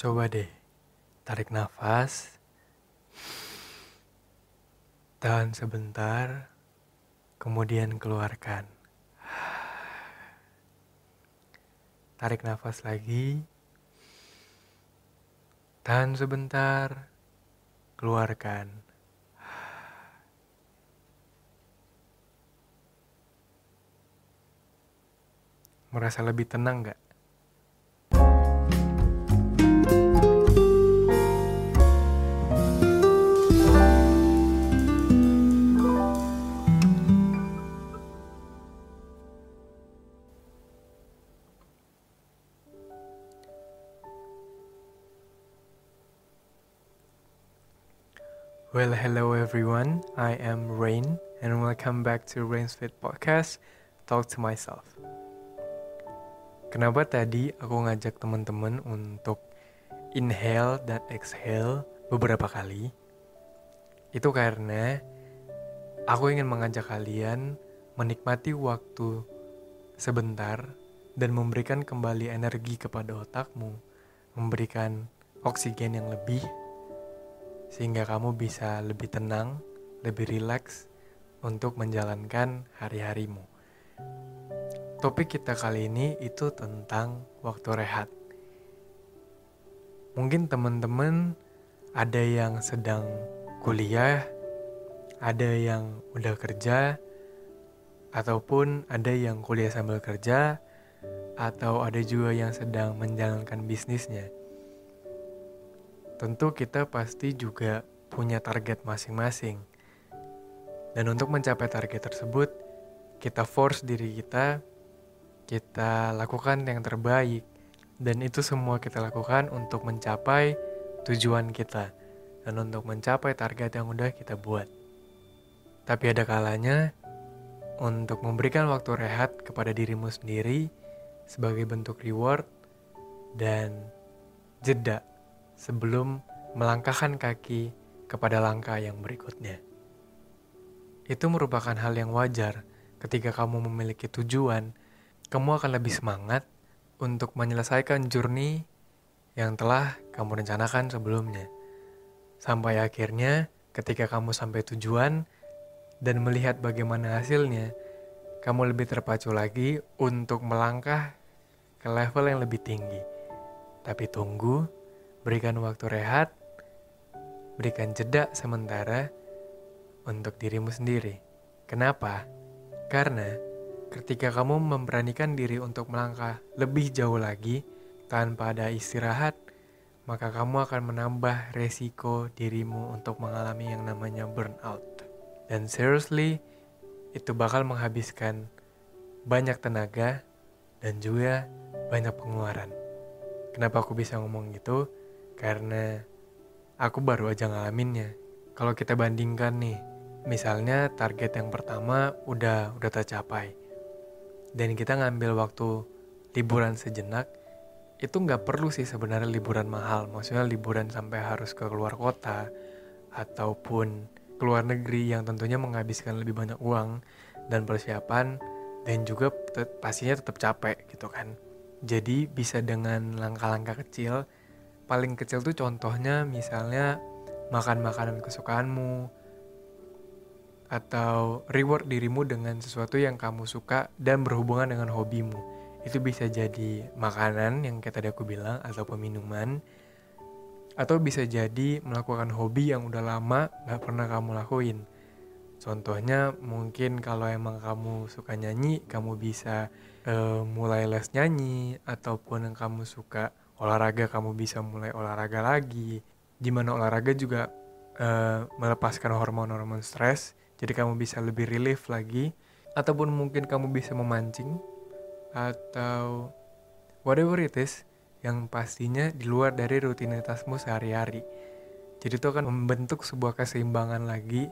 Coba deh, tarik nafas, tahan sebentar, kemudian keluarkan. Tarik nafas lagi, tahan sebentar, keluarkan. Merasa lebih tenang gak? Well, hello everyone. I am Rain, and welcome back to Rain's Fit Podcast. Talk to myself. Kenapa tadi aku ngajak teman-teman untuk inhale dan exhale beberapa kali? Itu karena aku ingin mengajak kalian menikmati waktu sebentar dan memberikan kembali energi kepada otakmu, memberikan oksigen yang lebih sehingga kamu bisa lebih tenang, lebih rileks untuk menjalankan hari-harimu. Topik kita kali ini itu tentang waktu rehat. Mungkin teman-teman ada yang sedang kuliah, ada yang udah kerja, ataupun ada yang kuliah sambil kerja, atau ada juga yang sedang menjalankan bisnisnya tentu kita pasti juga punya target masing-masing. Dan untuk mencapai target tersebut, kita force diri kita, kita lakukan yang terbaik, dan itu semua kita lakukan untuk mencapai tujuan kita dan untuk mencapai target yang udah kita buat. Tapi ada kalanya untuk memberikan waktu rehat kepada dirimu sendiri sebagai bentuk reward dan jeda sebelum melangkahkan kaki kepada langkah yang berikutnya. Itu merupakan hal yang wajar ketika kamu memiliki tujuan, kamu akan lebih semangat untuk menyelesaikan journey yang telah kamu rencanakan sebelumnya. Sampai akhirnya ketika kamu sampai tujuan dan melihat bagaimana hasilnya, kamu lebih terpacu lagi untuk melangkah ke level yang lebih tinggi. Tapi tunggu, berikan waktu rehat, berikan jeda sementara untuk dirimu sendiri. Kenapa? Karena ketika kamu memberanikan diri untuk melangkah lebih jauh lagi tanpa ada istirahat, maka kamu akan menambah resiko dirimu untuk mengalami yang namanya burnout. Dan seriously, itu bakal menghabiskan banyak tenaga dan juga banyak pengeluaran. Kenapa aku bisa ngomong gitu? Karena aku baru aja ngalaminnya. Kalau kita bandingkan nih, misalnya target yang pertama udah udah tercapai. Dan kita ngambil waktu liburan sejenak, itu nggak perlu sih sebenarnya liburan mahal. Maksudnya liburan sampai harus ke luar kota, ataupun keluar negeri yang tentunya menghabiskan lebih banyak uang dan persiapan dan juga pastinya tetap capek gitu kan. Jadi bisa dengan langkah-langkah kecil paling kecil tuh contohnya misalnya makan makanan kesukaanmu atau reward dirimu dengan sesuatu yang kamu suka dan berhubungan dengan hobimu. Itu bisa jadi makanan yang kayak tadi aku bilang atau peminuman atau bisa jadi melakukan hobi yang udah lama gak pernah kamu lakuin. Contohnya mungkin kalau emang kamu suka nyanyi, kamu bisa uh, mulai les nyanyi ataupun yang kamu suka olahraga kamu bisa mulai olahraga lagi. Di mana olahraga juga uh, melepaskan hormon-hormon stres jadi kamu bisa lebih relief lagi. Ataupun mungkin kamu bisa memancing atau whatever it is yang pastinya di luar dari rutinitasmu sehari-hari. Jadi itu akan membentuk sebuah keseimbangan lagi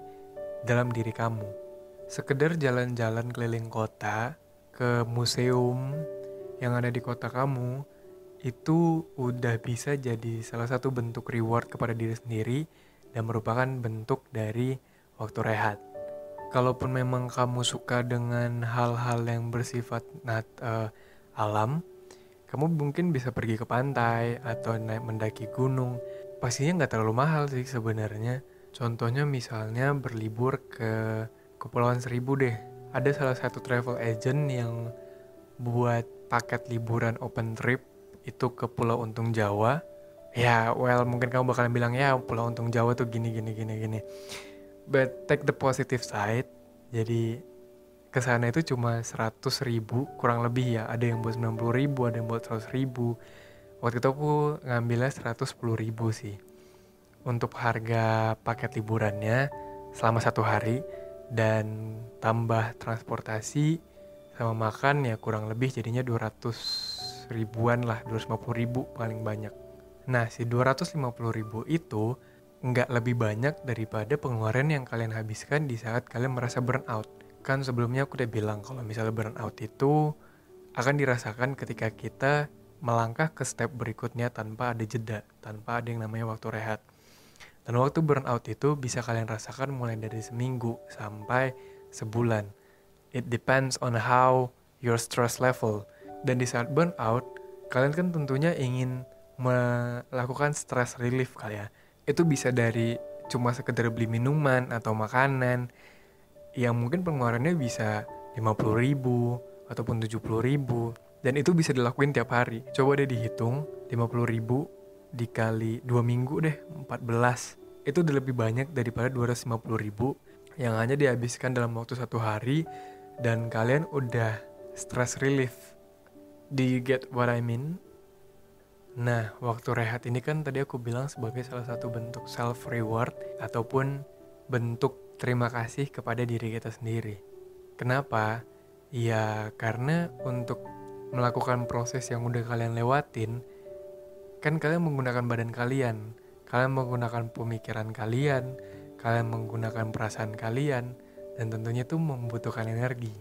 dalam diri kamu. Sekedar jalan-jalan keliling kota ke museum yang ada di kota kamu itu udah bisa jadi salah satu bentuk reward kepada diri sendiri dan merupakan bentuk dari waktu rehat. Kalaupun memang kamu suka dengan hal-hal yang bersifat nat, uh, alam, kamu mungkin bisa pergi ke pantai atau naik mendaki gunung. Pastinya nggak terlalu mahal sih sebenarnya. Contohnya misalnya berlibur ke Kepulauan Seribu deh. Ada salah satu travel agent yang buat paket liburan open trip itu ke Pulau Untung Jawa. Ya, well mungkin kamu bakalan bilang ya Pulau Untung Jawa tuh gini gini gini gini. But take the positive side. Jadi ke sana itu cuma 100 ribu kurang lebih ya ada yang buat 90 ribu ada yang buat 100 ribu waktu itu aku ngambilnya 110 ribu sih untuk harga paket liburannya selama satu hari dan tambah transportasi sama makan ya kurang lebih jadinya 200 ribuan lah 250 ribu paling banyak nah si 250 ribu itu nggak lebih banyak daripada pengeluaran yang kalian habiskan di saat kalian merasa burnout kan sebelumnya aku udah bilang kalau misalnya burnout itu akan dirasakan ketika kita melangkah ke step berikutnya tanpa ada jeda, tanpa ada yang namanya waktu rehat. Dan waktu burnout itu bisa kalian rasakan mulai dari seminggu sampai sebulan. It depends on how your stress level. Dan di saat burnout, kalian kan tentunya ingin melakukan stress relief kali ya. Itu bisa dari cuma sekedar beli minuman atau makanan, yang mungkin pengeluarannya bisa 50 ribu ataupun 70 ribu. Dan itu bisa dilakuin tiap hari. Coba deh dihitung 50 ribu dikali 2 minggu deh 14 itu udah lebih banyak daripada 250 ribu yang hanya dihabiskan dalam waktu satu hari. Dan kalian udah stress relief do you get what I mean? Nah, waktu rehat ini kan tadi aku bilang sebagai salah satu bentuk self reward ataupun bentuk terima kasih kepada diri kita sendiri. Kenapa? Ya karena untuk melakukan proses yang udah kalian lewatin, kan kalian menggunakan badan kalian, kalian menggunakan pemikiran kalian, kalian menggunakan perasaan kalian, dan tentunya itu membutuhkan energi.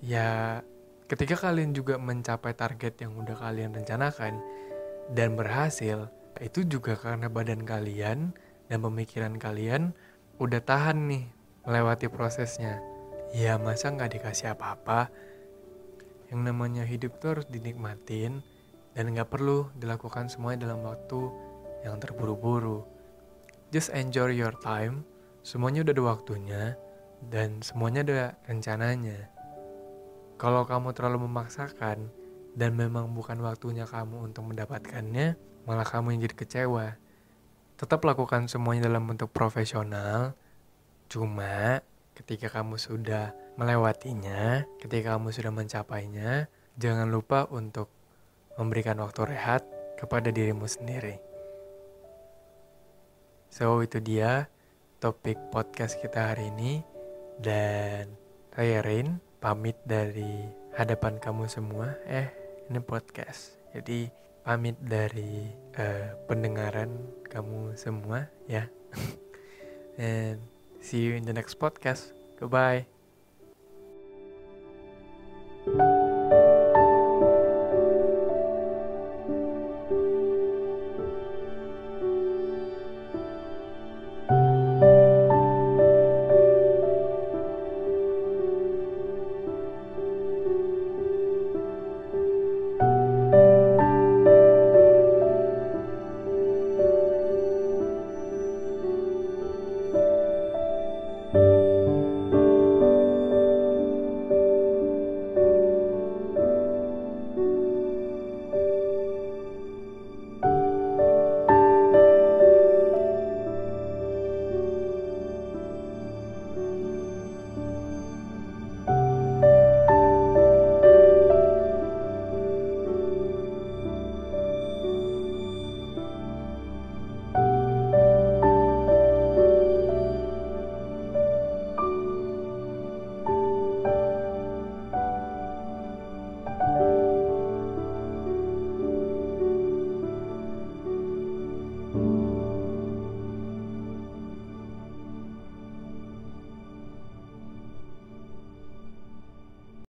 Ya, ketika kalian juga mencapai target yang udah kalian rencanakan dan berhasil, itu juga karena badan kalian dan pemikiran kalian udah tahan nih melewati prosesnya. Ya masa nggak dikasih apa-apa? Yang namanya hidup tuh harus dinikmatin dan nggak perlu dilakukan semuanya dalam waktu yang terburu-buru. Just enjoy your time, semuanya udah ada waktunya dan semuanya ada rencananya. Kalau kamu terlalu memaksakan dan memang bukan waktunya kamu untuk mendapatkannya, malah kamu yang jadi kecewa tetap lakukan semuanya dalam bentuk profesional. Cuma ketika kamu sudah melewatinya, ketika kamu sudah mencapainya, jangan lupa untuk memberikan waktu rehat kepada dirimu sendiri. So, itu dia topik podcast kita hari ini. Dan saya Rain, pamit dari hadapan kamu semua. Eh, ini podcast. Jadi, pamit dari uh, pendengaran kamu semua ya. And see you in the next podcast. Goodbye.